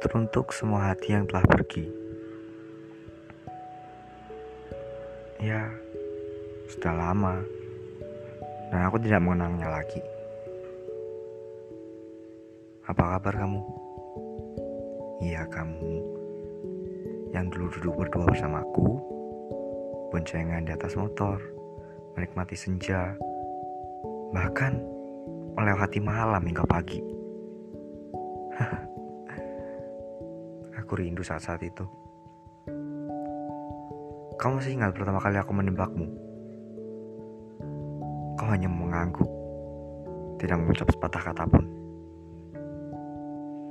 Teruntuk semua hati yang telah pergi. Ya, sudah lama, dan aku tidak mengenangnya lagi. Apa kabar kamu? Iya, kamu yang dulu duduk berdua bersamaku, boncengan di atas motor, menikmati senja, bahkan melewati malam hingga pagi. aku rindu saat-saat itu. Kamu masih ingat pertama kali aku menembakmu? Kau hanya mengangguk, tidak mengucap sepatah kata pun.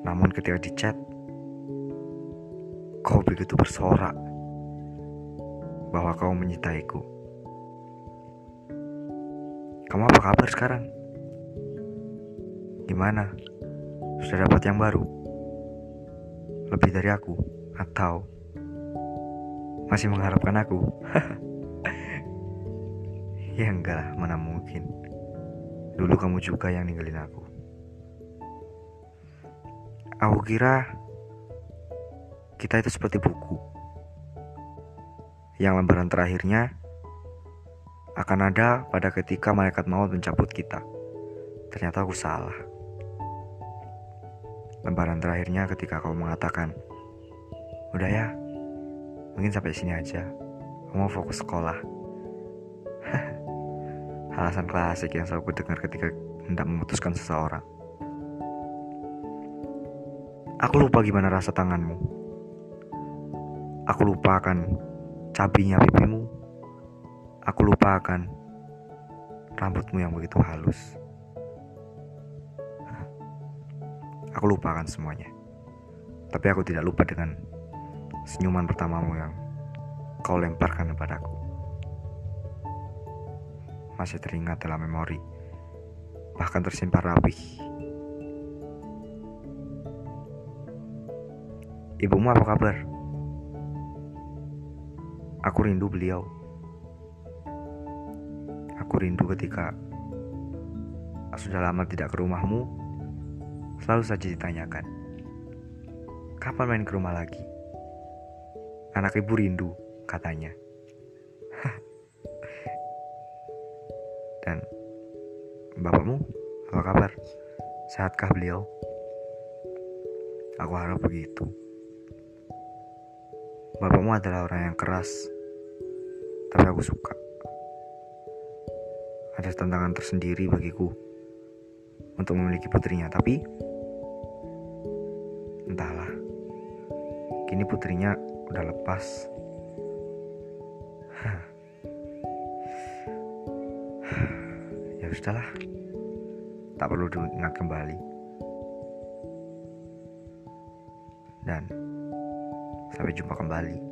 Namun ketika di chat, kau begitu bersorak bahwa kau menyitaiku. Kamu apa kabar sekarang? Gimana? Sudah dapat yang baru? Lebih dari aku? Atau masih mengharapkan aku? ya enggak lah, mana mungkin. Dulu kamu juga yang ninggalin aku. Aku kira kita itu seperti buku. Yang lembaran terakhirnya akan ada pada ketika malaikat maut mencabut kita. Ternyata aku salah. Lembaran terakhirnya ketika kau mengatakan, "Udah ya, Mungkin sampai sini aja. Aku mau fokus sekolah. Alasan klasik yang selalu dengar ketika hendak memutuskan seseorang. Aku lupa gimana rasa tanganmu. Aku lupa akan cabinya pipimu. Aku lupa akan rambutmu yang begitu halus. Aku lupakan semuanya. Tapi aku tidak lupa dengan senyuman pertamamu yang kau lemparkan kepadaku. Masih teringat dalam memori, bahkan tersimpan rapi. Ibumu apa kabar? Aku rindu beliau. Aku rindu ketika sudah lama tidak ke rumahmu, selalu saja ditanyakan, kapan main ke rumah lagi? Anak ibu rindu, katanya. Dan bapakmu, apa kabar? Sehatkah beliau? Aku harap begitu. Bapakmu adalah orang yang keras, tapi aku suka. Ada tantangan tersendiri bagiku untuk memiliki putrinya, tapi Kini putrinya udah lepas. Ya sudahlah. Tak perlu diingat kembali. Dan sampai jumpa kembali